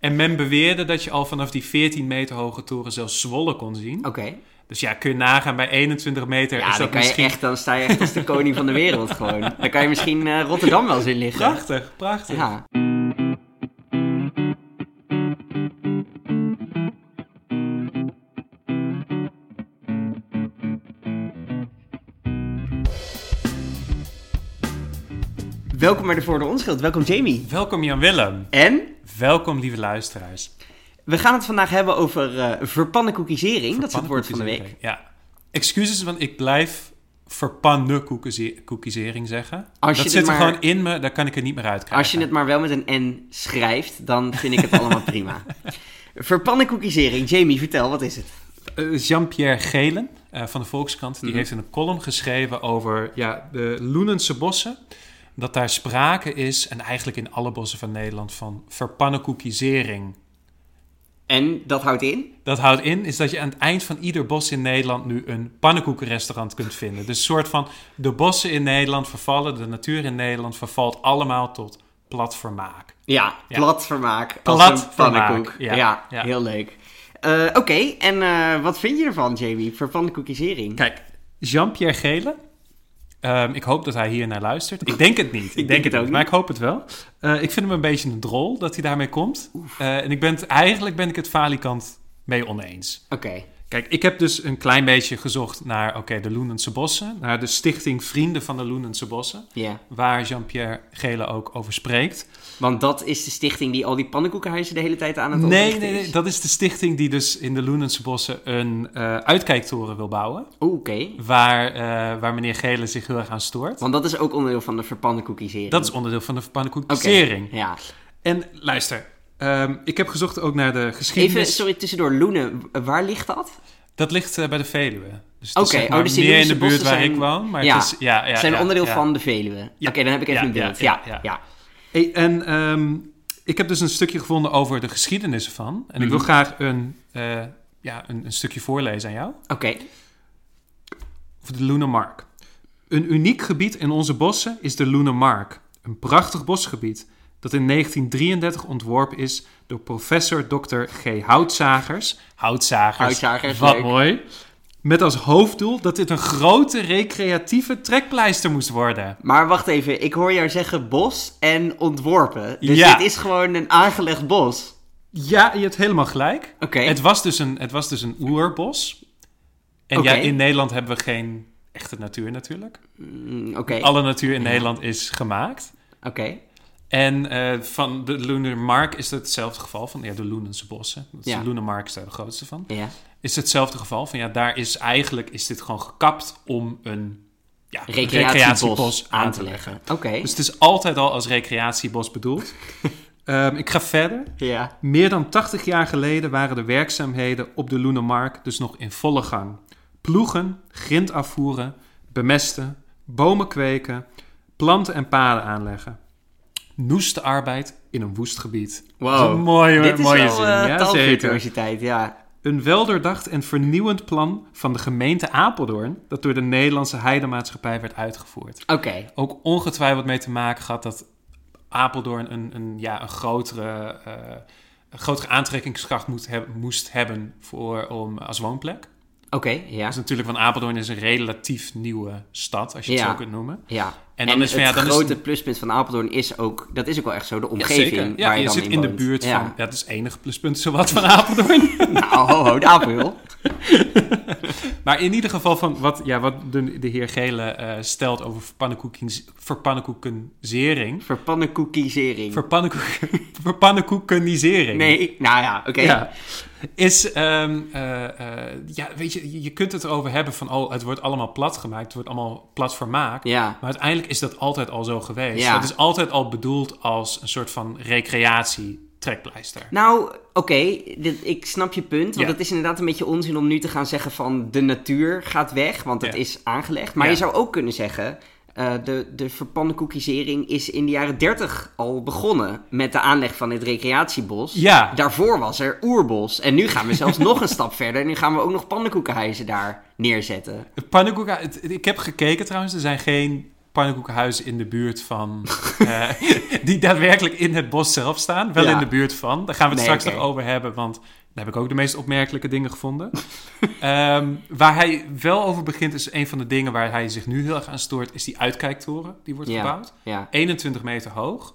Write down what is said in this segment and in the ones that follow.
En men beweerde dat je al vanaf die 14 meter hoge toren zelfs Zwolle kon zien. Oké. Dus ja, kun je nagaan bij 21 meter Ja, is dan, dat kan je echt, dan sta je echt als de koning van de wereld gewoon. Dan kan je misschien eh, Rotterdam wel eens in liggen. Prachtig, prachtig. Ja. Welkom bij de Voor de Onschuld. Welkom Jamie. Welkom Jan Willem. En Welkom lieve luisteraars. we gaan het vandaag hebben over eh verpannenkoekisering. Dat is het woord van de week. Ja. Excuses, want ik blijf verpannenkoekisering zeggen. Als je dat zit er maar- gewoon in me, daar kan ik het niet meer uitkrijgen. Als je het maar wel met een N schrijft, dan vind ik het allemaal prima. Verpannenkoekisering. Jamie, vertel, wat is het? Eh, Jean-Pierre Gelen eh, van de Volkskrant, die Mhm. heeft een column geschreven over ja, de Loenense bossen. Dat daar sprake is, en eigenlijk in alle bossen van Nederland, van verpannenkoekisering. En dat houdt in? Dat houdt in, is dat je aan het eind van ieder bos in Nederland nu een pannenkoekenrestaurant kunt vinden. Dus een soort van, de bossen in Nederland vervallen, de natuur in Nederland vervalt allemaal tot plat vermaak. Ja, Ja. plat vermaak. Plat als een pannenkoek. Ja, ja, ja. heel leuk. Eh, Oké, en eh, wat vind je ervan, Jamie? Verpannenkoekisering? Kijk, Jean-Pierre Gelen. Ehm, ik hoop dat hij hier naar luistert. Ik denk het niet. Ik, denk, het ook niet. Maar ik hoop het wel. Eh, ik vind hem een beetje een drol dat hij daarmee komt. Eh, en ik ben het, eigenlijk ben ik het falikant mee oneens. Oké. Kijk, ik heb dus een klein beetje gezocht naar oké, de Loenense Bossen. Naar de stichting Vrienden van de Loenense Bossen. Ja, Waar Jean-Pierre Gelen ook over spreekt. want dat is de stichting die al die pannenkoekenhuizen de hele tijd aan het Nee, oprichten nee, nee. is? Dat is de stichting die dus in de Loenense Bossen een eh, uitkijktoren wil bouwen. Oeh, Oké, Waar, eh, waar meneer Gelen zich heel erg aan stoort. want dat is ook onderdeel van de verpannenkoekisering. Dat is onderdeel van de Oké, pannenkoekisering. Ja. En luister, ehm, ik heb gezocht ook naar de Even, geschiedenis. sorry, tussendoor. Loenen, waar ligt dat? Dat ligt eh, bij de Veluwe. Dus Oké, zeg oh, dus die meer in de buurt waar ik woon. Maar Ja, het is, ja, ja, zijn ja, onderdeel ja. van de Veluwe. Ja. Oké, dan heb ik even Ja, een ja, beeld. Ja, ja, ja. ja. Hey, en ehm, ik heb dus een stukje gevonden over de geschiedenis ervan. En ik wil Mhm. graag een, eh, ja, een, een stukje voorlezen aan jou. Oké, Over de Loenemark. Een uniek gebied in onze bossen is de Loenemark. Een prachtig bosgebied dat in 1933 ontworpen is door professor Dr. G. Houtzagers. Houtzagers, Houtzagers, wat leuk. mooi. Met als hoofddoel dat dit een grote recreatieve trekpleister moest worden. maar wacht even. Ik hoor jou zeggen bos en ontworpen. Dus Ja. dit is gewoon een aangelegd bos. Ja, je hebt helemaal gelijk. Oké. Het, was dus een, het was dus een oerbos. En ja, in Nederland hebben we geen echte natuur natuurlijk. Mm, Oké, Alle natuur in Ja. Nederland is gemaakt. oké. En eh, van de Loenermark is het hetzelfde geval van ja, de Loenense bossen. Dat is Ja. De Loenermark is daar de grootste van. Ja. Is hetzelfde geval van ja, daar is eigenlijk is dit gewoon gekapt om een ja, Recreatiebos aan te leggen. Oké. Dus het is altijd al als recreatiebos bedoeld. Ehm, ik ga verder. Ja. Meer dan 80 jaar geleden waren de werkzaamheden op de Loenermark dus nog in volle gang. Ploegen, grind afvoeren, bemesten, bomen kweken, planten en paden aanleggen. Noeste arbeid in een woest gebied. Wow. Dat is een mooie, Dit is mooie wel zin. eh, ja, zeker. taalvirtuositeit, ja. Een weldoordacht en vernieuwend plan van de gemeente Apeldoorn... dat door de Nederlandse Heidemaatschappij werd uitgevoerd. Oké. Ook ongetwijfeld mee te maken gehad dat Apeldoorn een, een, ja, een grotere, eh, een grotere aantrekkingskracht moet heb- moest hebben voor, om, als woonplek. Oké, ja. Dus natuurlijk, want Apeldoorn is een relatief nieuwe stad, als je het Ja. zo kunt noemen. Ja. En dan is van, het ja, dan is grote pluspunt van Apeldoorn is ook, dat is ook wel echt zo, de omgeving. Ja, waar je, je dan zit in, in de buurt van... Ja, dat is het enige pluspunt zowat van Apeldoorn. Nou, ho, ho, de Apel. maar in ieder geval van wat, ja, wat de, de heer Gele eh, stelt over verpannenkoekenzering... Verpannenkoekisering. Verpannenkoek, verpannenkoekenisering. Nee, nou ja, oké. Ja. Is, ehm, eh, eh, ja, weet je, je- kunt het erover hebben van, oh, het wordt allemaal plat gemaakt, het wordt allemaal plat vermaakt. Ja. Maar uiteindelijk is dat altijd al zo geweest. Ja. Het is altijd al bedoeld als een soort van recreatie-trekpleister. Nou, oké, ik snap je punt. Want Ja. het is inderdaad een beetje onzin om nu te gaan zeggen van de natuur gaat weg, want het is aangelegd. Maar je zou ook kunnen zeggen, eh, de, de verpannenkoekisering is in de jaren 30 al begonnen met de aanleg van het recreatiebos. Ja. Daarvoor was er oerbos. En nu gaan we zelfs nog een stap verder. Nu gaan we ook nog pannenkoekenhuizen daar neerzetten. Pannenkoeken, ik heb gekeken trouwens, er zijn geen pannenkoekenhuizen in de buurt van... eh, die daadwerkelijk in het bos zelf staan. Wel Ja. in de buurt van. Daar gaan we het Nee, straks nog over hebben, want... Daar heb ik ook de meest opmerkelijke dingen gevonden. Ehm, waar hij wel over begint, is een van de dingen waar hij zich nu heel erg aan stoort, is die uitkijktoren. Die wordt Ja. gebouwd. Ja, 21 meter hoog.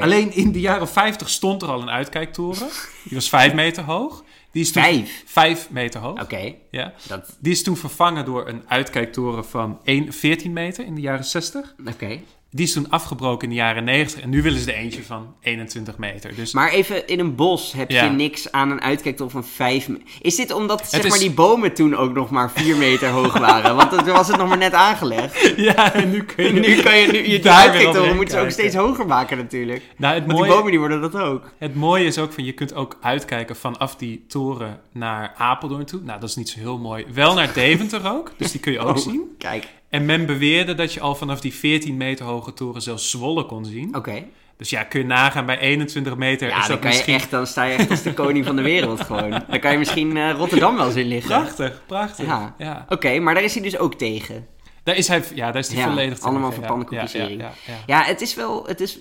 Alleen in de jaren 50 stond er al een uitkijktoren. Die was 5 meter hoog. Die is toen Vijf? 5 meter hoog. Oké, Ja. dat... Die is toen vervangen door een uitkijktoren van 1, 14 meter in de jaren 60. Oké. Die is toen afgebroken in de jaren 90. En nu willen ze er eentje van 21 meter. Dus Maar even, in een bos heb je niks aan een uitkijktoren van vijf me- Is dit omdat zeg is- maar, die bomen toen ook nog maar vier meter hoog waren? Want toen was het nog maar net aangelegd. ja, en nu kun je... Nu kan je, nu, je Daar moeten ze ook steeds hoger maken natuurlijk. Nou, het Want die mooie, bomen die worden dat ook. het mooie is ook van, je kunt ook uitkijken vanaf die toren naar Apeldoorn toe. Nou, dat is niet zo heel mooi. Wel naar Deventer ook, dus die kun je ook Oh, zien. Kijk, En men beweerde dat je al vanaf die 14 meter hoge toren zelfs Zwolle kon zien. oké. Dus ja, kun je nagaan bij 21 meter Ja, is dan, kan je misschien echt, dan sta je echt als de koning van de wereld gewoon. Dan kan je misschien eh, Rotterdam wel eens in liggen. prachtig, prachtig. Ja. Ja. Oké, maar daar is hij dus ook tegen. Daar is hij, ja, daar is hij Ja, volledig tegen. allemaal Ja, voor pannenkoekisering. Ja, ja, het is wel. Het is,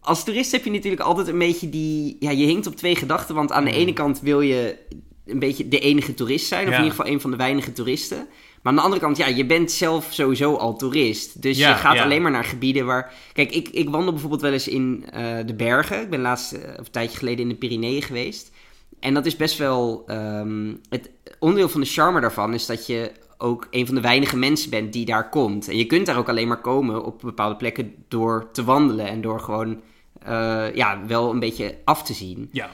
als toerist heb je natuurlijk altijd een beetje die. Ja, je hinkt op twee gedachten. Want aan de ene kant wil je een beetje de enige toerist zijn. Of in ieder geval een van de weinige toeristen. Maar aan de andere kant, ja, je bent zelf sowieso al toerist. Dus Ja, je gaat ja. alleen maar naar gebieden waar. Kijk, ik, ik wandel bijvoorbeeld wel eens in eh, de bergen. Ik ben laatst, of een tijdje geleden in de Pyreneeën geweest. En dat is best wel. ehm, het onderdeel van de charme daarvan is dat je ook een van de weinige mensen bent die daar komt. En je kunt daar ook alleen maar komen op bepaalde plekken door te wandelen en door gewoon eh, ja, wel een beetje af te zien. Ja.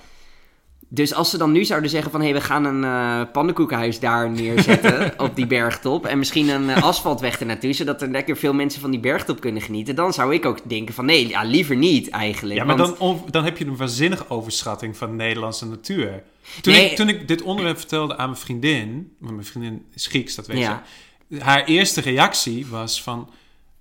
Dus als ze dan nu zouden zeggen van hé, hey, we gaan een eh pannenkoekenhuis daar neerzetten op die bergtop en misschien een eh, asfaltweg ernaartoe, zodat er lekker veel mensen van die bergtop kunnen genieten, dan zou ik ook denken van nee, ja, liever niet eigenlijk. Ja, maar want- dan, dan heb je een waanzinnige overschatting van de Nederlandse natuur. Toen, Nee. ik, toen ik dit onderwerp vertelde aan mijn vriendin, want mijn vriendin is Grieks, dat weet Ja. je. Haar eerste reactie was van,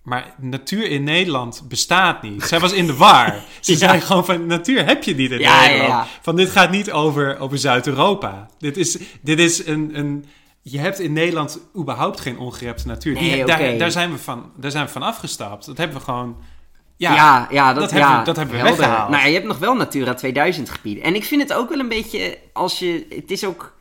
maar natuur in Nederland bestaat niet. Zij was in de war. Ze Ja. zei gewoon van, natuur heb je niet in Ja, Nederland. ja. Van, dit gaat niet over, over Zuid-Europa. Dit is, dit is een... een je hebt in Nederland überhaupt geen ongerepte natuur. Die- daar, daar, zijn we van, daar zijn we van afgestapt. Dat hebben we gewoon... Ja, Ja, dat, dat hebben we- dat hebben we weggehaald. Nou, je hebt nog wel Natura 2000 gebieden. En ik vind het ook wel een beetje, als je, het is ook,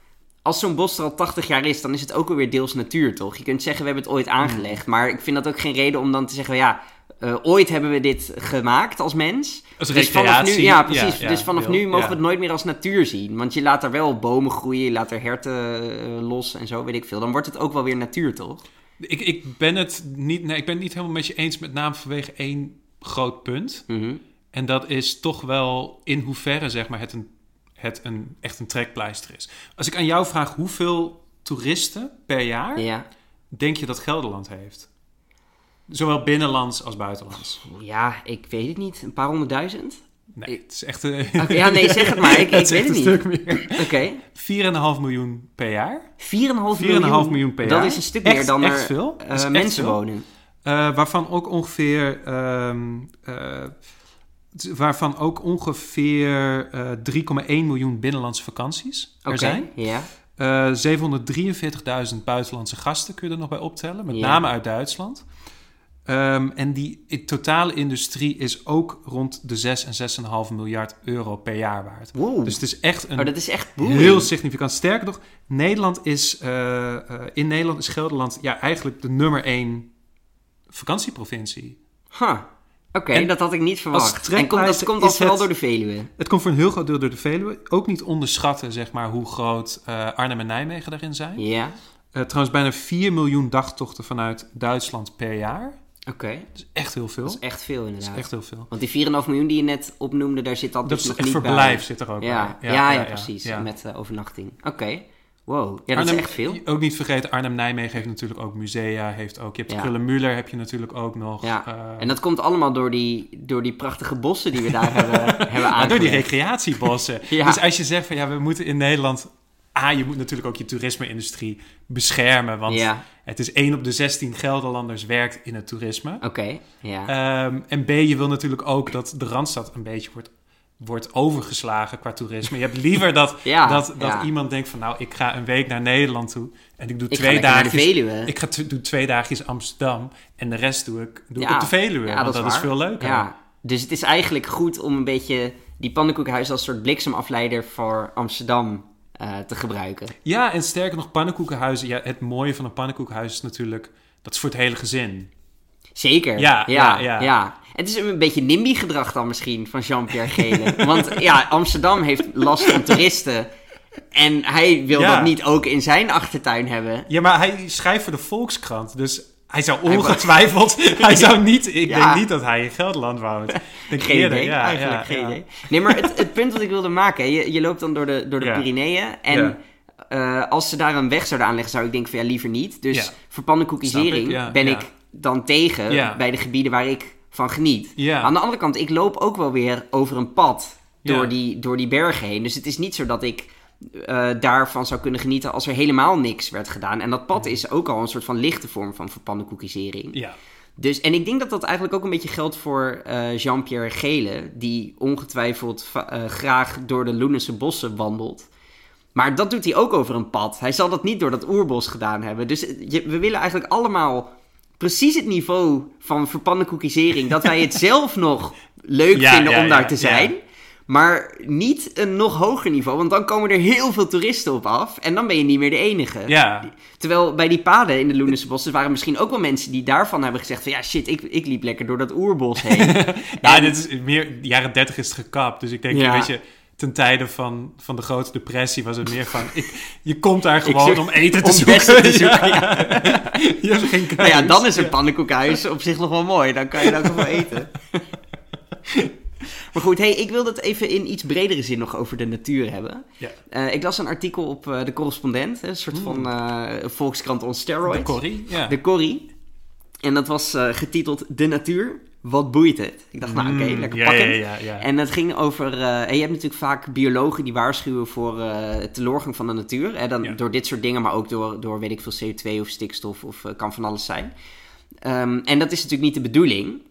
als zo'n bos er al 80 jaar is, dan is het ook alweer deels natuur, toch? Je kunt zeggen, we hebben het ooit aangelegd, maar ik vind dat ook geen reden om dan te zeggen, ja, eh, ooit hebben we dit gemaakt als mens. Als Dus vanaf nu, ja, precies. Ja, ja, dus vanaf nu mogen ja. we het nooit meer als natuur zien. Want je laat daar wel bomen groeien, je laat er herten eh, los en zo, weet ik veel. Dan wordt het ook wel weer natuur, toch? Ik, ik ben het niet, nee, ik ben het niet helemaal met je eens, met name vanwege één groot punt. Mhm. En dat is toch wel in hoeverre zeg maar, het, een, het een, echt een trekpleister is. Als ik aan jou vraag hoeveel toeristen per jaar Ja. denk je dat Gelderland heeft? Zowel binnenlands als buitenlands. ja, ik weet het niet. Een paar honderdduizend? Nee, het is echt, Oké, ja, nee, zeg het maar. Ik, het weet het een niet. stuk meer. Oké. 4,5 miljoen per jaar. 4,5 4,5 miljoen. miljoen per Dat jaar. is een stuk Echt- meer dan echt er veel. eh, Dat mensen veel. wonen. Eh, waarvan ook ongeveer. ehm, eh, waarvan ook ongeveer eh 3,1 miljoen binnenlandse vakanties er zijn. ja. Eh 743.000 buitenlandse gasten kun je er nog bij optellen, met name uit Duitsland. Ehm, en die totale industrie is ook rond de 6 en 6,5 miljard euro per jaar waard. Wow. Dus het is echt een oh, dat is echt heel significant. Sterker nog, Nederland is, eh, eh, in Nederland is Gelderland ja, eigenlijk de nummer één vakantieprovincie. Huh. Oké, dat had ik niet verwacht. En komt, dat komt is vooral het- door de Veluwe. Het komt voor een heel groot deel door de Veluwe. Ook niet onderschatten zeg maar, hoe groot eh, Arnhem en Nijmegen daarin zijn. Ja. Eh, trouwens, bijna 4 miljoen dagtochten vanuit Duitsland per jaar. Oké. Dat is echt heel veel. Dat is echt veel Dat inderdaad. is echt heel veel. Want die 4,5 miljoen die je net opnoemde, daar zit dat, Dat dus nog niet verblijf bij. zit er ook Ja, bij. ja, ja, precies. ja. Met eh, overnachting. Oké. Wow. Ja, dat Arnhem- is echt veel. Ook niet vergeten, Arnhem-Nijmegen heeft natuurlijk ook musea. Heeft ook, je hebt Ja. Krullenmuller heb je natuurlijk ook nog. Ja. eh, En dat komt allemaal door die, door die prachtige bossen die we daar hebben, hebben door die recreatiebossen. Ja. Dus als je zegt van ja, we moeten in Nederland... Ah, je moet natuurlijk ook je toerisme-industrie beschermen. Want Ja, het is 1 op de 16 Gelderlanders werkt in het toerisme. oké. Ja. Ehm, en B, je wil natuurlijk ook dat de Randstad een beetje wordt wordt overgeslagen qua toerisme. Je hebt liever dat, Ja, dat, dat ja. iemand denkt van... nou, ik ga een week naar Nederland toe en ik doe Ik twee. Veluwe. Ik ga doe twee dagjes Amsterdam en de rest doe ik, doe ik op de Veluwe. Ja, want dat, is, veel leuker. Ja, dus het is eigenlijk goed om een beetje die pannenkoekenhuis als soort bliksemafleider voor Amsterdam eh, te gebruiken. Ja, en sterker nog, pannenkoekenhuizen. Ja, het mooie van een pannenkoekenhuis is natuurlijk... dat is voor het hele gezin. Zeker. Ja, ja. ja. Het is een beetje NIMBY-gedrag dan misschien van Jean-Pierre Gele. Want ja, Amsterdam heeft last van toeristen. En hij wil Ja. dat niet ook in zijn achtertuin hebben. Ja, maar hij schrijft voor de Volkskrant, dus... Hij zou ongetwijfeld, hij zou niet, ik Ja. denk niet dat hij in Gelderland woont. Ik Denk Geen eerder, idee, ja, eigenlijk ja, geen idee. Nee, maar het, het punt wat ik wilde maken, je, je loopt dan door de, door de. Pyreneeën en eh, als ze daar een weg zouden aanleggen, zou ik denken van ja, liever niet. Dus voor pannenkoekisering ben ik dan tegen bij de gebieden waar ik van geniet. Aan de andere kant, ik loop ook wel weer over een pad door, die, door die bergen heen. Dus het is niet zo dat ik eh, daarvan zou kunnen genieten als er helemaal niks werd gedaan. En dat pad is ook al een soort van lichte vorm van verpannenkoekisering. Ja, Dus, en ik denk dat dat eigenlijk ook een beetje geldt voor eh, Jean-Pierre Gele, die ongetwijfeld eh, graag door de Loenense bossen wandelt. Maar dat doet hij ook over een pad. Hij zal dat niet door dat oerbos gedaan hebben. Dus je- we willen eigenlijk allemaal precies het niveau van verpannenkoekisering, dat wij het zelf nog leuk Ja, vinden ja, om daar te zijn. Maar niet een nog hoger niveau, want dan komen er heel veel toeristen op af. En dan ben je niet meer de enige. ja. Terwijl bij die paden in de Loenense bossen waren misschien ook wel mensen die daarvan hebben gezegd van ja shit, ik, ik liep lekker door dat oerbos heen. Ja, En- dit is meer, de jaren 30 is het gekapt. Dus ik denk, Ja. weet je, ten tijde van, van de grote depressie was het meer van, ik, je komt daar gewoon zoek- om eten te om zoeken. te zoeken, je hebt geen nou ja, dan is een pannenkoekhuis op zich nog wel mooi. Dan kan je daar ook wel eten. Maar goed, hey, ik wil het even in iets bredere zin nog over de natuur hebben. Ja. Eh, ik las een artikel op eh, De Correspondent, een soort van eh, volkskrant on steroids. De Corrie, ja. De Corrie. En dat was getiteld De natuur, wat boeit het? Ik dacht, nou oké, Mm, lekker. Ja, ja, ja. En het ging over. eh, en je hebt natuurlijk vaak biologen die waarschuwen voor eh teleurgang van de natuur. Hè, dan. Door dit soort dingen, maar ook door, door weet ik veel CO2 of stikstof of eh, kan van alles zijn. Ehm, en dat is natuurlijk niet de bedoeling.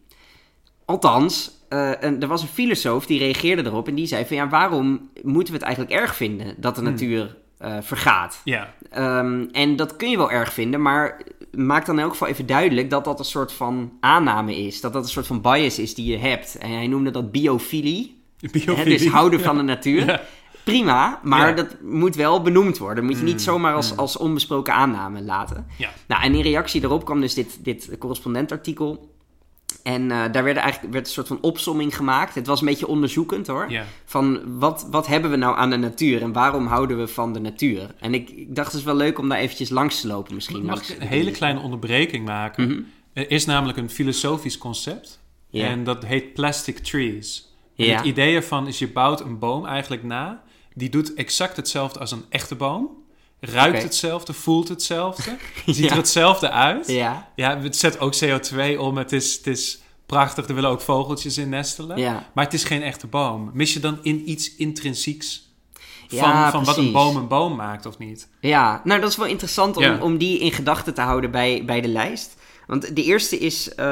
Althans, een- er was een filosoof die reageerde erop en die zei van ja, waarom moeten we het eigenlijk erg vinden dat de Hmm. natuur eh, vergaat? ja. Ehm, en dat kun je wel erg vinden, maar maak dan in elk geval even duidelijk dat dat een soort van aanname is. Dat dat een soort van bias is die je hebt. En hij noemde dat biofilie. Hè, Biofilie. dus houden van de natuur. Ja. Prima, maar Ja. dat moet wel benoemd worden. moet je niet Mm, zomaar als, mm. als onbesproken aanname laten. Ja. Nou, en in reactie daarop kwam dus dit, dit correspondentartikel. En eh, daar werd eigenlijk werd een soort van opsomming gemaakt. Het was een beetje onderzoekend hoor. Van wat, wat hebben we nou aan de natuur en waarom houden we van de natuur? En ik, ik dacht het is wel leuk om daar eventjes langs te lopen misschien. Mag ik een hele kleine onderbreking maken? Mhm. Er is namelijk een filosofisch concept. En dat heet plastic trees. Het idee ervan is, je bouwt een boom eigenlijk na. Die doet exact hetzelfde als een echte boom. Ruikt hetzelfde, voelt hetzelfde. Ziet er hetzelfde uit. Ja, Ja, het zet ook CO2 om. Het is, het is prachtig. Er willen ook vogeltjes in nestelen. ja. Maar het is geen echte boom. Mis je dan in iets intrinsieks van, Ja, van wat een boom een boom maakt of niet? Ja, nou dat is wel interessant om, Ja. om die in gedachten te houden bij, bij de lijst. Want de eerste is eh,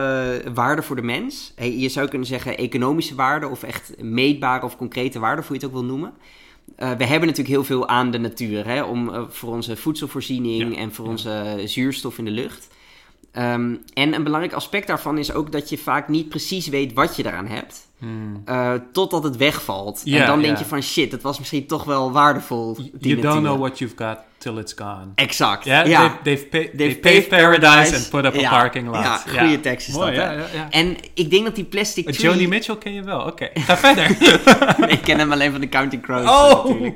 waarde voor de mens. Hey, je zou kunnen zeggen economische waarde of echt meetbare of concrete waarde, hoe je het ook wil noemen. Eh, we hebben natuurlijk heel veel aan de natuur, hè, om, eh, voor onze voedselvoorziening Ja, en voor onze zuurstof in de lucht. Ehm, en een belangrijk aspect daarvan is ook dat je vaak niet precies weet wat je daaraan hebt. Hmm. eh, totdat het wegvalt. En dan denk je van shit, het was misschien toch wel waardevol. Die You don't know what you've got till it's gone. Exact. Ja. They've, they've, pa- They've they paved paradise and put up Ja, a parking lot. ja, goede tekst is Mooi, dat, ja, hè? ja, ja. En ik denk dat die plastic tree... Joni Mitchell ken je wel. Oké, ga verder. ik ken hem alleen van de Counting Crows oh!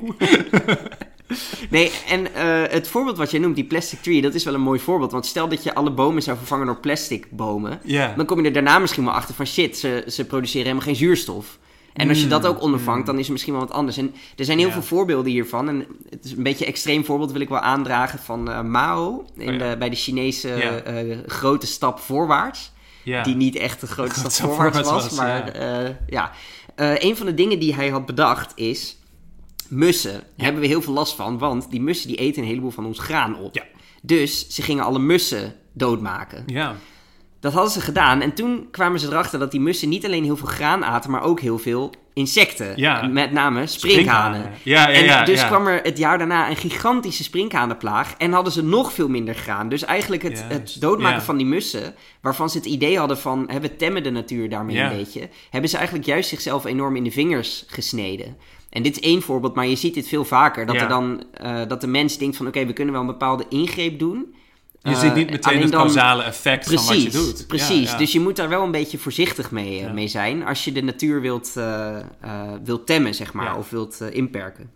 Nee, en eh, het voorbeeld wat jij noemt, die plastic tree, dat is wel een mooi voorbeeld. Want stel dat je alle bomen zou vervangen door plastic bomen... Dan kom je er daarna misschien wel achter van shit, ze, ze produceren helemaal geen zuurstof. En als je dat ook ondervangt, dan is er misschien wel wat anders. En er zijn heel Ja. veel voorbeelden hiervan. En het is een beetje een extreem voorbeeld wil ik wel aandragen van eh, Mao... In Oh ja. de, bij de Chinese Ja. eh, grote stap voorwaarts. Ja. Die niet echt de grootste stap voorwaarts was. maar ja. ja. Een van de dingen die hij had bedacht is... Mussen hebben we heel veel last van. Want die mussen die eten een heleboel van ons graan op. Ja. Dus ze gingen alle mussen doodmaken. Ja. Dat hadden ze gedaan. En toen kwamen ze erachter dat die mussen niet alleen heel veel graan aten... maar ook heel veel insecten. Ja. Met name sprinkhanen. Sprinkhanen. Ja, ja, En ja, dus ja. kwam er het jaar daarna een gigantische sprinkhanenplaag. En hadden ze nog veel minder graan. Dus eigenlijk het, het doodmaken ja. van die mussen, waarvan ze het idee hadden van we temmen de natuur daarmee Ja. een beetje, hebben ze eigenlijk juist zichzelf enorm in de vingers gesneden. En dit is één voorbeeld, maar je ziet dit veel vaker. Dat, Ja. er dan, eh, dat de mens denkt van oké, we kunnen wel een bepaalde ingreep doen. Je Eh, ziet niet meteen alleen het causale effect Precies, van wat je doet. precies. Ja, ja. Dus je moet daar wel een beetje voorzichtig mee, eh, mee zijn als je de natuur wilt, eh, eh, wilt temmen, zeg maar, of wilt eh, inperken.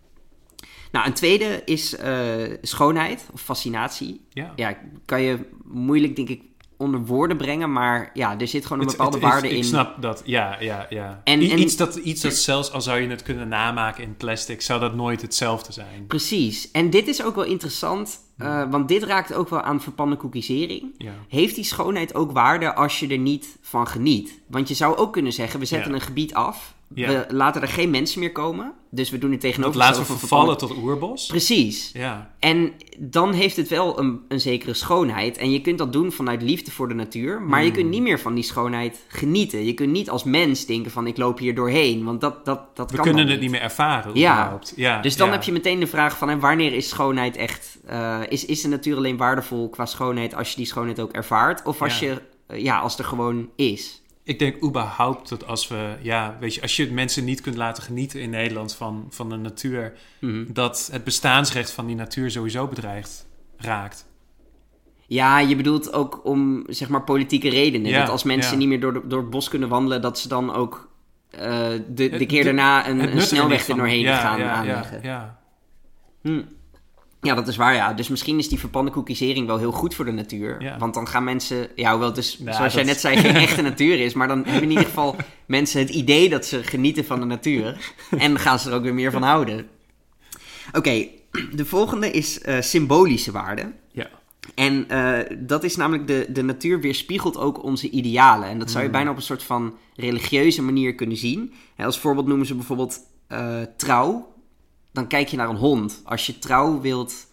Nou, een tweede is eh, schoonheid of fascinatie. ja. Ja, kan je moeilijk, denk ik, onder woorden brengen, maar ja, er zit gewoon een bepaalde het waarde in. Ik snap dat, ja, ja, ja. En- I- en- iets, dat, iets dat zelfs al zou je het kunnen namaken in plastic, zou dat nooit hetzelfde zijn. Precies. En dit is ook wel interessant, eh, want dit raakt ook wel aan verpannenkoekisering. Ja. Heeft die schoonheid ook waarde als je er niet van geniet? Want je zou ook kunnen zeggen, we zetten Ja. een gebied af. Ja. We laten er geen mensen meer komen. Dus we doen het Dat tegenover. laten we vervallen tot oerbos. Precies. Ja, En dan heeft het wel een, een zekere schoonheid. En je kunt dat doen vanuit liefde voor de natuur. Maar je Hmm. kunt niet meer van die schoonheid genieten. Je kunt niet als mens denken van ik loop hier doorheen. Want dat, dat, dat we kan kunnen het niet meer ervaren. Ja. ja Dus dan ja. heb je meteen de vraag van hè, wanneer is schoonheid echt... eh, is, is de natuur alleen waardevol qua schoonheid als je die schoonheid ook ervaart? Of als, je, eh, ja, als er gewoon is? Ik denk überhaupt dat als we, ja, weet je, als je mensen niet kunt laten genieten in Nederland van, van de natuur, Mhm. dat het bestaansrecht van die natuur sowieso bedreigd raakt. Ja, je bedoelt ook om zeg maar politieke redenen. Ja, dat als mensen ja. niet meer door, de- door het bos kunnen wandelen, dat ze dan ook eh, de, de keer de- daarna een, een snelweg er doorheen ja, gaan aanleggen. Ja, Hm. Ja, dat is waar, ja. Dus misschien is die verpannenkoekisering wel heel goed voor de natuur. Ja. Want dan gaan mensen... Ja, hoewel het dus, Ja, zoals jij net zei, geen echte natuur is. Maar dan hebben in ieder geval mensen het idee dat ze genieten van de natuur. En gaan ze er ook weer meer van houden. Oké, de volgende is eh, symbolische waarde. ja. En eh, dat is namelijk de, de natuur weerspiegelt ook onze idealen. En dat zou je Hmm. bijna op een soort van religieuze manier kunnen zien. En als voorbeeld noemen ze bijvoorbeeld eh, trouw. Dan kijk je naar een hond. Als je trouw wilt,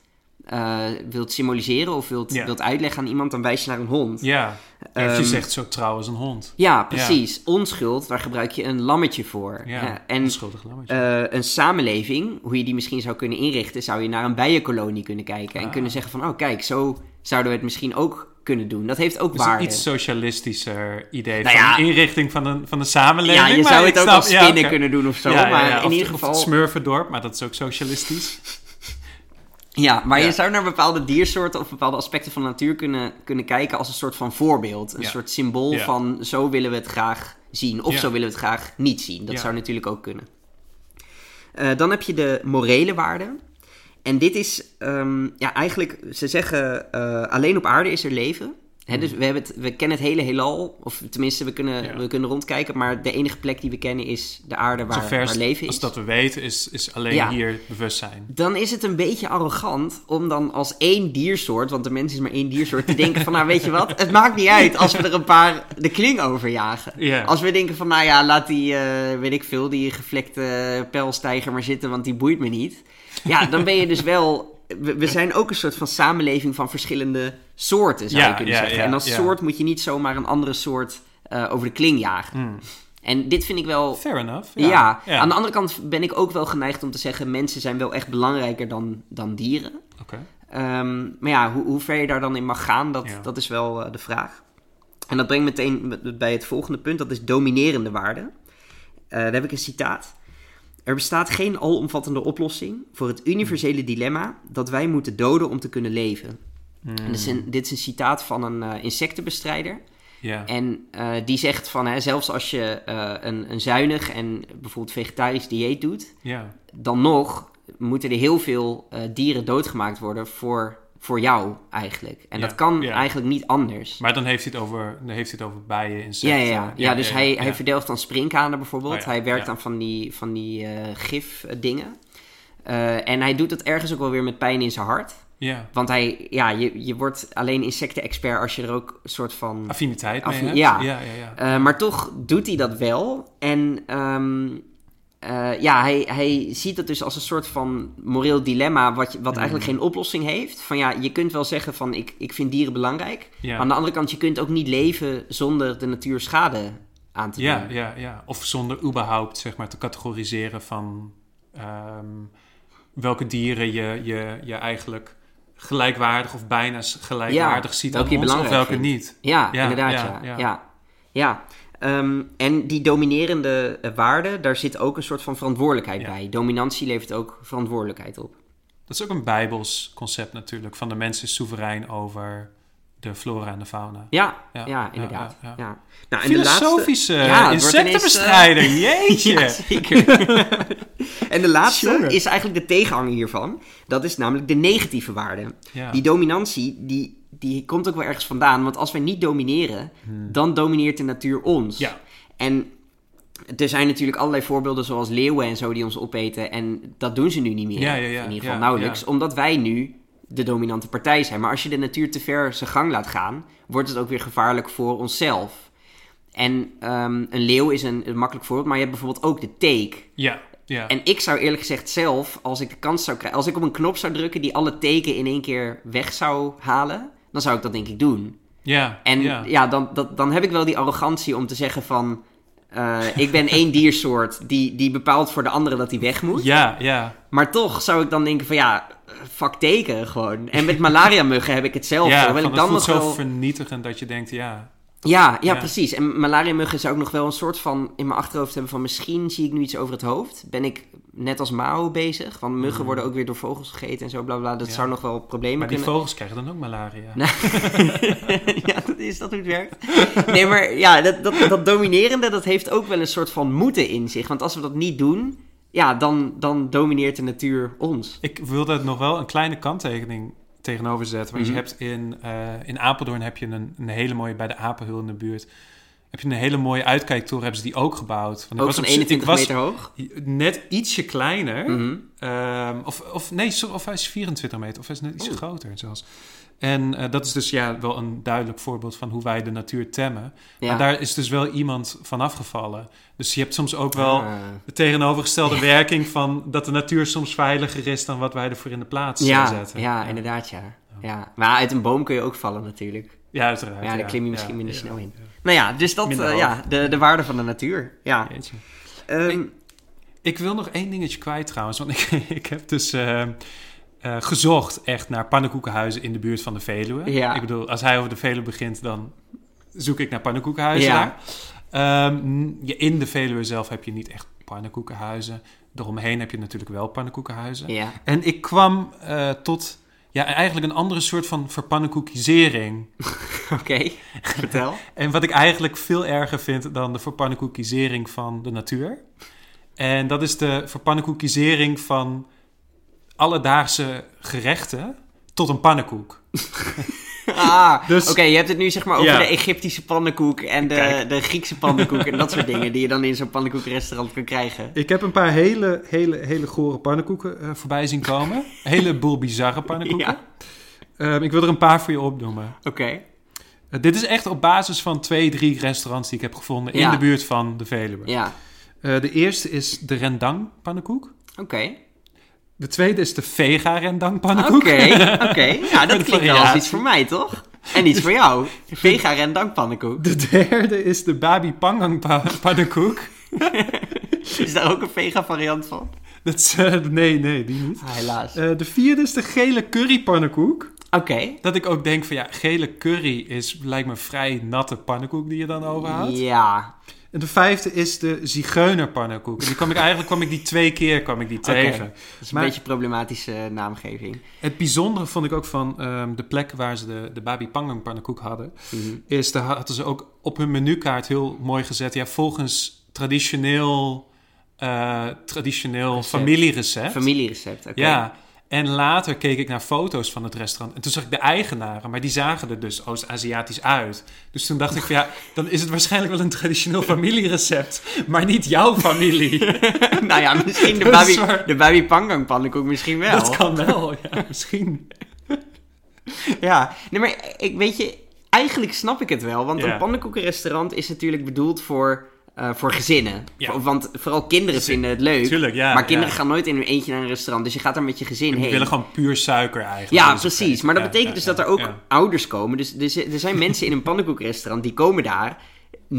eh, wilt symboliseren of wilt, wilt uitleggen aan iemand, dan wijs je naar een hond. Ja, of je Ehm, zegt zo trouw als een hond. Ja, precies. Onschuld, daar gebruik je een lammetje voor. Ja, Ja, en onschuldig lammetje. eh, een samenleving, hoe je die misschien zou kunnen inrichten, zou je naar een bijenkolonie kunnen kijken. En Ah. kunnen zeggen van, oh kijk, zo zouden we het misschien ook kunnen doen. Dat heeft ook dus een waarde. iets socialistischer idee Nou van de inrichting van een, van de samenleving. ja, je maar zou het ook snap- als ja, spinnen kunnen doen of zo. Ja, maar in ieder geval... het Smurfendorp, maar dat is ook socialistisch. Ja, maar Ja. je zou naar bepaalde diersoorten of bepaalde aspecten van de natuur kunnen, kunnen kijken als een soort van voorbeeld. Een Ja. soort symbool Ja. van zo willen we het graag zien of zo willen we het graag niet zien. Dat zou natuurlijk ook kunnen. Eh, dan heb je de morele waarde. En dit is ehm, ja, eigenlijk, ze zeggen eh, alleen op aarde is er leven. Dus we, hebben het, we kennen het hele heelal, of tenminste we kunnen, Ja. we kunnen rondkijken, maar de enige plek die we kennen is de aarde waar, Zover waar leven is. als dat we weten, is, is alleen Ja. hier bewustzijn. Dan is het een beetje arrogant om dan als één diersoort, want de mens is maar één diersoort, te denken van nou weet je wat, het maakt niet uit als we er een paar de kling over jagen. Ja. Als we denken van nou ja, laat die, eh, weet ik veel, die gevlekte pijlstijger maar zitten, want die boeit me niet. Ja, dan ben je dus wel, we, we zijn ook een soort van samenleving van verschillende soorten zou Ja, je kunnen ja, zeggen. ja, en als soort moet je niet zomaar een andere soort eh, over de kling jagen. Hmm. En dit vind ik wel Fair enough. ja. aan de andere kant ben ik ook wel geneigd om te zeggen: mensen zijn wel echt belangrijker dan, dan dieren. Oké. Ehm, maar ja, hoe, hoe ver je daar dan in mag gaan, dat, dat is wel eh, de vraag. En dat brengt meteen bij het volgende punt: dat is dominerende waarde. Eh, daar heb ik een citaat. Er bestaat geen alomvattende oplossing voor het universele dilemma dat wij moeten doden om te kunnen leven. Hmm. En dit, is een, dit is een citaat van een eh, insectenbestrijder. En eh, die zegt van, hè, zelfs als je eh, een, een zuinig en bijvoorbeeld vegetarisch dieet doet, dan nog moeten er heel veel dieren doodgemaakt worden voor, voor jou eigenlijk. En Ja, dat kan ja. eigenlijk niet anders. Maar dan heeft hij het over, dan heeft hij het over bijen, Ja, insecten. ja, ja. ja, dus hij, ja. hij verdelgt dan sprinkhanen bijvoorbeeld. Oh ja, hij werkt ja. aan van die, van die eh gif-dingen. en hij doet het ergens ook wel weer met pijn in zijn hart. Ja. Want hij, ja, je, je wordt alleen insecten-expert als je er ook een soort van... Affiniteit mee Affi- hebt. ja. ja, ja, ja. Eh, maar toch doet hij dat wel. En ehm, eh, ja, hij, hij ziet het dus als een soort van moreel dilemma, wat, wat Mm. eigenlijk geen oplossing heeft. Van ja, je kunt wel zeggen van ik, ik vind dieren belangrijk. Ja. Maar aan de andere kant, je kunt ook niet leven zonder de natuur schade aan te Ja, doen. ja, ja. Of zonder überhaupt zeg maar, te categoriseren van ehm, welke dieren je, je, je eigenlijk gelijkwaardig of bijna gelijkwaardig ziet aan ons of welke vindt. niet. Ja, Ja, inderdaad, ja, ja. ja. Ehm, en die dominerende eh, waarde, daar zit ook een soort van verantwoordelijkheid Ja. bij. Dominantie levert ook verantwoordelijkheid op. Dat is ook een bijbels concept natuurlijk. Van de mens is soeverein over de flora en de fauna. Ja, ja, Ja, inderdaad. ja. Nou, en de laatste- Filosofische ineens, jeetje! Zeker. en de laatste Jongen. is eigenlijk de tegenhanger hiervan. Dat is namelijk de negatieve waarde. Die dominantie, die, die komt ook wel ergens vandaan. Want als wij niet domineren, dan domineert de natuur ons. Hmm. Ja. En er zijn natuurlijk allerlei voorbeelden zoals leeuwen en zo die ons opeten. En dat doen ze nu niet meer. Ja, ja, ja. In ieder geval nauwelijks. Omdat wij nu de dominante partij zijn. Maar als je de natuur te ver zijn gang laat gaan, wordt het ook weer gevaarlijk voor onszelf. En ehm, een leeuw is een, een makkelijk voorbeeld, maar je hebt bijvoorbeeld ook de teek. Ja, ja. En ik zou eerlijk gezegd zelf, als ik de kans zou krijgen, als ik op een knop zou drukken die alle teken in één keer weg zou halen, dan zou ik dat denk ik doen. ja, En ja. dan, dat, dan heb ik wel die arrogantie om te zeggen van, eh, ik ben één diersoort die, die bepaalt voor de andere dat die weg moet. Ja, ja. Maar toch zou ik dan denken van ja, fuck teken gewoon. En met malaria-muggen heb ik hetzelfde. ja, van, ik het dan voelt nog zo wel... vernietigend dat je denkt, ja... Ja, ja, Ja. precies. En malaria-muggen zou ik nog wel een soort van in mijn achterhoofd hebben van misschien zie ik nu iets over het hoofd. Ben ik net als Mao bezig? Want muggen worden ook weer door vogels gegeten en zo, bla bla. Dat Ja. zou nog wel problemen Maar die kunnen... vogels krijgen dan ook malaria. Nou, ja, dat is dat hoe het werkt. Nee, maar ja, dat, dat, dat dominerende, dat heeft ook wel een soort van moeten in zich. Want als we dat niet doen, ja, dan, dan domineert de natuur ons. Ik wil daar nog wel een kleine kanttekening tegenover zetten. Want Mhm. je hebt in, eh, in Apeldoorn heb je een, een hele mooie, bij de Apenhul in de buurt, heb je een hele mooie uitkijktoren, hebben ze die ook gebouwd. Want ik Ook was van op z'n- ik 21 was meter hoog. Net ietsje kleiner. Mhm. Ehm, of, of nee, sorry, of hij is 24 meter, of hij is net iets groter zelfs. En eh, dat is dus ja, wel een duidelijk voorbeeld van hoe wij de natuur temmen. Ja. Maar daar is dus wel iemand van afgevallen. Dus je hebt soms ook wel Ah. de tegenovergestelde werking van dat de natuur soms veiliger is dan wat wij ervoor in de plaats eh, ja, zetten. ja, inderdaad, ja. ja. Maar uit een boom kun je ook vallen natuurlijk. Ja, uiteraard. Ja, daar klim je misschien ja, minder ja, snel in. ja. Nou ja, dus dat, eh, ja, de, de waarde van de natuur. Ja. Ehm, Ik wil nog één dingetje kwijt trouwens. Want ik, ik heb dus eh, gezocht echt naar pannenkoekenhuizen in de buurt van de Veluwe. Ja. Ik bedoel, als hij over de Veluwe begint, dan zoek ik naar pannenkoekenhuizen Ja. daar. Ehm, je- in de Veluwe zelf heb je niet echt pannenkoekenhuizen. Eromheen heb je natuurlijk wel pannenkoekenhuizen. ja. En ik kwam eh, tot ja, eigenlijk een andere soort van verpannenkoekisering. Oké, vertel. En wat ik eigenlijk veel erger vind dan de verpannenkoekisering van de natuur. En dat is de verpannenkoekisering van alledaagse gerechten tot een pannenkoek. Ah, Dus- oké, je hebt het nu zeg maar over Ja. de Egyptische pannenkoek en de, Kijk. de Griekse pannenkoek en dat soort dingen die je dan in zo'n pannenkoekrestaurant kan krijgen. Ik heb een paar hele, hele, hele gore pannenkoeken eh, voorbij zien komen. Heleboel bizarre pannenkoeken. Ja. Ehm, ik wil er een paar voor je opnoemen. Oké. Eh, dit is echt op basis van twee, drie restaurants die ik heb gevonden in de buurt van de Veluwe. Ja, Eh, de eerste is de rendang pannenkoek. oké. De tweede is de vega rendang pannenkoek. Oké, oké. Ja, dat klinkt wel als iets voor mij, toch? En iets voor jou. Vega rendang pannenkoek. De derde is de babi pangang pa- pannenkoek. Is daar ook een vega variant van? Dat is, eh, nee, nee, die niet. Ah, helaas. Eh, de vierde is de gele curry pannenkoek. Oké. Dat ik ook denk van ja, gele curry is lijkt me een vrij natte pannenkoek die je dan overhoudt. Ja. En de vijfde is de zigeuner pannenkoek. En die kwam ik eigenlijk kwam ik die twee keer kwam ik die tegen. Dat is een Maar- beetje problematische eh, naamgeving. Het bijzondere vond ik ook van ehm, de plek waar ze de, de babi pangang pannenkoek hadden. Mhm. is, daar hadden ze ook op hun menukaart heel mooi gezet. Ja, volgens traditioneel, eh, traditioneel Recept. familierecept. Familierecept, oké. Ja, en later keek ik naar foto's van het restaurant. En toen zag ik de eigenaren, maar die zagen er dus Oost-Aziatisch uit. Dus toen dacht ik van ja, dan is het waarschijnlijk wel een traditioneel familierecept. Maar niet jouw familie. nou ja, misschien de babi, waar. de babi pangang pannenkoek misschien wel. Dat kan wel, ja, misschien. Ja, nee, maar ik weet je, eigenlijk snap ik het wel. Want Ja. een pannenkoekenrestaurant is natuurlijk bedoeld voor, eh, voor gezinnen. Ja. Want vooral kinderen vinden het leuk. Tuurlijk, ja. maar kinderen ja. gaan nooit in hun eentje naar een restaurant. Dus je gaat daar met je gezin En die heen. willen gewoon puur suiker eigenlijk. Ja, precies. Maar dat betekent dus dat er ook ouders komen. Dus er zijn mensen in een pannenkoekrestaurant die komen daar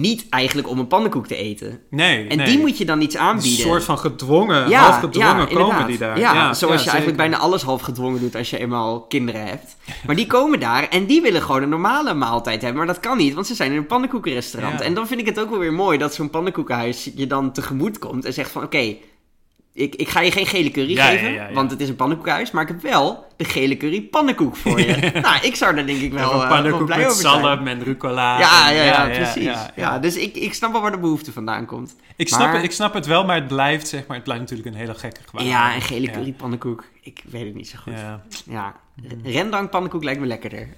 niet eigenlijk om een pannenkoek te eten. Nee, En nee. die moet je dan iets aanbieden. Een soort van gedwongen, ja, half gedwongen ja, komen inderdaad. die daar. Ja, zoals je eigenlijk bijna alles half gedwongen doet als je eenmaal kinderen hebt. Maar die komen daar en die willen gewoon een normale maaltijd hebben. Maar dat kan niet, want ze zijn in een pannenkoekenrestaurant. En dan vind ik het ook wel weer mooi dat zo'n pannenkoekenhuis je dan tegemoet komt en zegt van oké, ik, ik ga je geen gele curry Ja, geven, ja, ja. want het is een pannenkoekenhuis. Maar ik heb wel de gele curry pannenkoek voor je. nou, ik zou daar denk ik wel, een eh, pannenkoek blij met over zijn. en rucola. Ja, en- ja, precies. Ja, dus ik, ik snap wel waar de behoefte vandaan komt. Ik, snap Maar- het, ik snap het wel, maar het blijft, zeg maar, het blijft natuurlijk een hele gekke gewaar. Ja, een gele curry pannenkoek. Ik weet het niet zo goed. Ja. Rendang pannenkoek lijkt me lekkerder.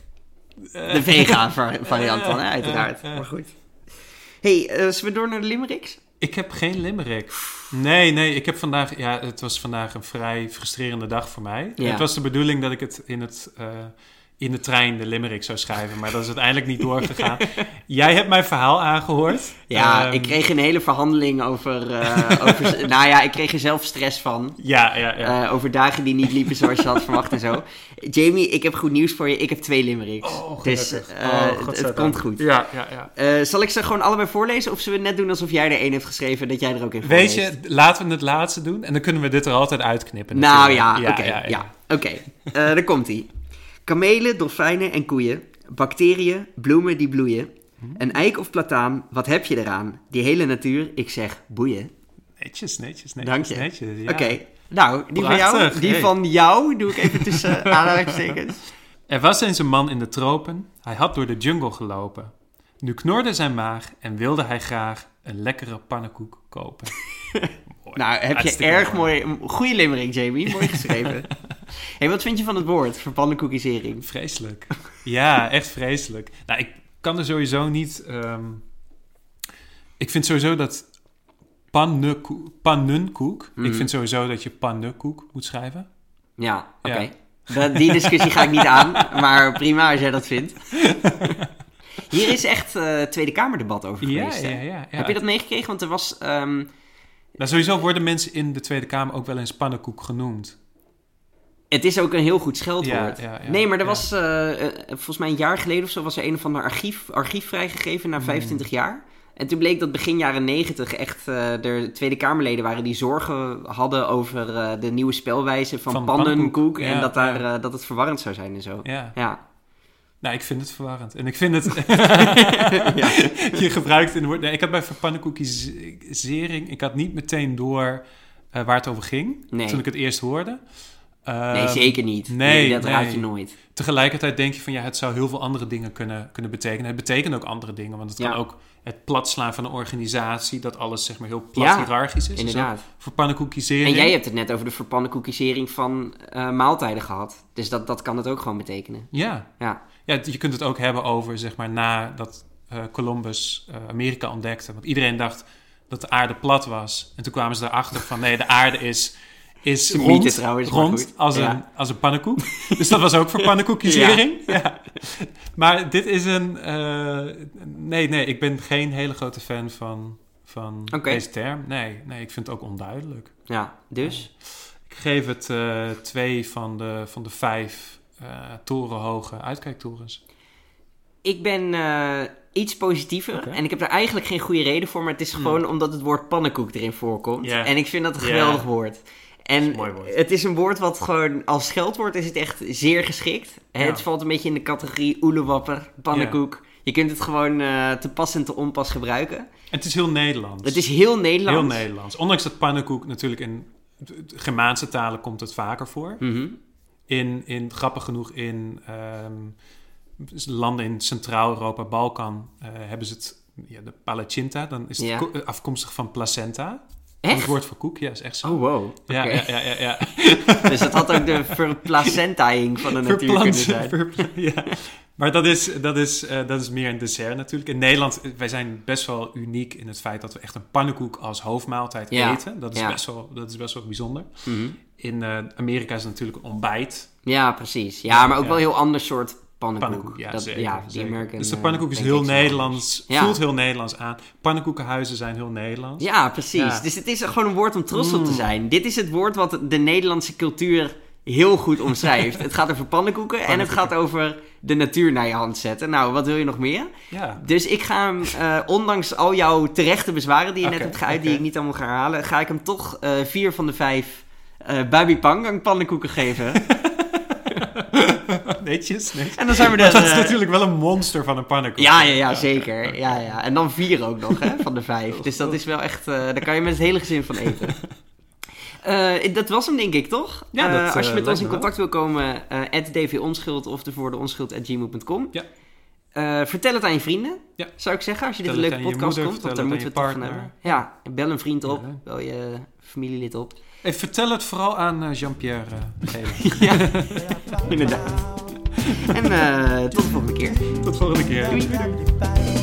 De vega va- variant dan, hè, uiteraard. eh, eh. Maar goed. hey, eh, zullen we door naar de limericks? Ik heb geen limerick. Nee, nee, ik heb vandaag... Ja, het was vandaag een vrij frustrerende dag voor mij. Ja. Het was de bedoeling dat ik het in, het, eh, in de trein de limerick zou schrijven, maar dat is uiteindelijk niet doorgegaan. Jij hebt mijn verhaal aangehoord. Ja, Ehm, ik kreeg een hele verhandeling over... eh, over nou ja, ik kreeg er zelf stress van. Ja, ja, ja. eh, over dagen die niet liepen zoals je had verwacht en zo. Jamie, ik heb goed nieuws voor je. Ik heb twee limericks. oh, dus Oh, het- komt goed. Ja, ja, ja. Zal ik ze gewoon allebei voorlezen? Of zullen we net doen alsof jij er één hebt geschreven dat jij er ook in Weet voorleest? je, laten we het laatste doen en dan kunnen we dit er altijd uitknippen. Nou natuurlijk. ja, oké. ja, Oké, daar komt ie. Kamelen, dolfijnen en koeien. Bacteriën, bloemen die bloeien. Hm? Een eik of plataan, wat heb je eraan? Die hele natuur, ik zeg boeien. Netjes, netjes, netjes. Dank je. netjes, ja. Oké, nou, die van jou, die hey. van jou doe ik even tussen aanhalingstekens. Er was eens een man in de tropen. Hij had door de jungle gelopen. Nu knorde zijn maag en wilde hij graag een lekkere pannenkoek kopen. Mooi. Nou, heb je erg mooi... Goeie limerick, Jamie. Mooi geschreven. Hey, wat vind je van het woord voor pannenkoekisering? Vreselijk. Ja, echt vreselijk. Nou, ik kan er sowieso niet... ehm, Ik vind sowieso dat pannenkoek... Mhm. Ik vind sowieso dat je pannenkoek moet schrijven. Ja, oké. Ja. Die discussie ga ik niet aan, maar prima als jij dat vindt. Hier is echt eh Tweede Kamerdebat over Ja, geweest. hè? ja, ja, ja. Heb je dat meegekregen? Want er was... ehm, Nou, sowieso worden mensen in de Tweede Kamer ook wel eens pannenkoek genoemd. Het is ook een heel goed scheldwoord. Ja, ja, ja, nee, maar er ja. was... eh, eh, volgens mij een jaar geleden of zo was er een of ander archief, archief vrijgegeven Hmm. na 25 jaar. En toen bleek dat begin jaren 90 echt eh er Tweede Kamerleden waren die zorgen hadden over de nieuwe spelwijze van, Van pannenkoek. en ja, dat, daar, ja. dat het verwarrend zou zijn en zo. Ja. Ja. Nou, ik vind het verwarrend. En ik vind het... Je gebruikt in de woord... Nee, ik had bij pannenkoekisering... Ik had niet meteen door waar het over ging. Nee. Toen ik het eerst hoorde. Nee, Ehm, zeker niet. nee, dat raad je nooit. Tegelijkertijd denk je van... Ja, het zou heel veel andere dingen kunnen, kunnen betekenen. Het betekent ook andere dingen. Want het Ja. kan ook het platslaan van een organisatie... Dat alles zeg maar heel plat Ja, hiërarchisch is. Inderdaad. ook voor pannenkoekisering. En jij hebt het net over de verpannenkoekisering van eh, maaltijden gehad. Dus dat, dat kan het ook gewoon betekenen. Ja. Ja. Ja, je kunt het ook hebben over, zeg maar, nadat eh, Columbus eh, Amerika ontdekte. Want iedereen dacht dat de aarde plat was. En toen kwamen ze erachter van, nee, de aarde is, is rond, mythe trouwens, rond als, Ja. een, als een pannenkoek. dus dat was ook voor pannenkoekisering. Ja. Maar dit is een... eh, nee, nee, ik ben geen hele grote fan van, van deze term. Nee, nee, ik vind het ook onduidelijk. Ja, dus? Ik geef het eh, twee van de, van de vijf eh, torenhoge uitkijktorens. Ik ben iets positiever. En ik heb er eigenlijk geen goede reden voor. Maar het is gewoon omdat het woord pannenkoek erin voorkomt. En ik vind dat een geweldig woord. En het is een woord wat gewoon als scheldwoord is het echt zeer geschikt. Ja. Het valt een beetje in de categorie oelewapper, pannenkoek. Je kunt het gewoon eh, te pas en te onpas gebruiken. Het is heel Nederlands. Het is heel Nederlands. heel Nederlands. Ondanks dat pannenkoek natuurlijk in Germaanse talen komt het vaker voor. Mhm. In, in grappig genoeg in ehm, landen in Centraal-Europa, Balkan, eh, hebben ze het, ja, de palacinta. Dan is het Ja. eh, afkomstig van placenta. Echt? Het woord voor koek, ja, is echt zo. Oh, wow. ja, ja, ja, ja, ja. Dus dat had ook de verplacentaing van de natuur kunnen zijn. verpla- ja. Maar dat is, dat, is, eh, dat is meer een dessert natuurlijk. In Nederland, eh, wij zijn best wel uniek in het feit dat we echt een pannenkoek als hoofdmaaltijd Ja. eten. Dat is, Ja. best wel, dat is best wel bijzonder. Mhm. In eh, Amerika is het natuurlijk ontbijt. Ja, precies. Ja, maar ook wel een heel ander soort pannenkoek. Pannenkoek, ja, dat, zeker, ja, die zeker. American, Dus de eh, pannenkoek is heel pancakes zijn Nederlands, Ja. voelt heel Nederlands aan. Pannenkoekenhuizen zijn heel Nederlands. Ja, precies. Ja. Dus het is gewoon een woord om trots op te Mm. zijn. Dit is het woord wat de Nederlandse cultuur heel goed omschrijft. het gaat over pannenkoeken, en het gaat over de natuur naar je hand zetten. Nou, wat wil je nog meer? Ja. Dus ik ga hem, eh, ondanks al jouw terechte bezwaren die je net hebt geuit, die ik niet allemaal ga herhalen, ga ik hem toch eh, vier van de vijf eh Baby Pangang pannenkoeken geven. Netjes, netjes. en dan zijn we er... dat is eh, natuurlijk wel een monster van een pannenkoek. Ja, ja, ja, zeker. Ja, ja. En dan vier ook nog, hè, van de vijf. Dus dat is wel echt... eh, daar kan je met het hele gezin van eten. Eh, dat was hem, denk ik, toch? Ja, dat, als je met ons in contact wil komen, eh dvonschuld of de voor de. Ja. Eh, vertel het aan je vrienden, Ja. zou ik zeggen, als je dit een leuke podcast moeder, komt. Want daar moeten we het toch van hebben. Ja, bel een vriend op, Ja. bel je familielid op. Hey, vertel het vooral aan Jean-Pierre uh, ja, inderdaad. En eh, tot de volgende keer. Tot volgende keer. Doei. Bye.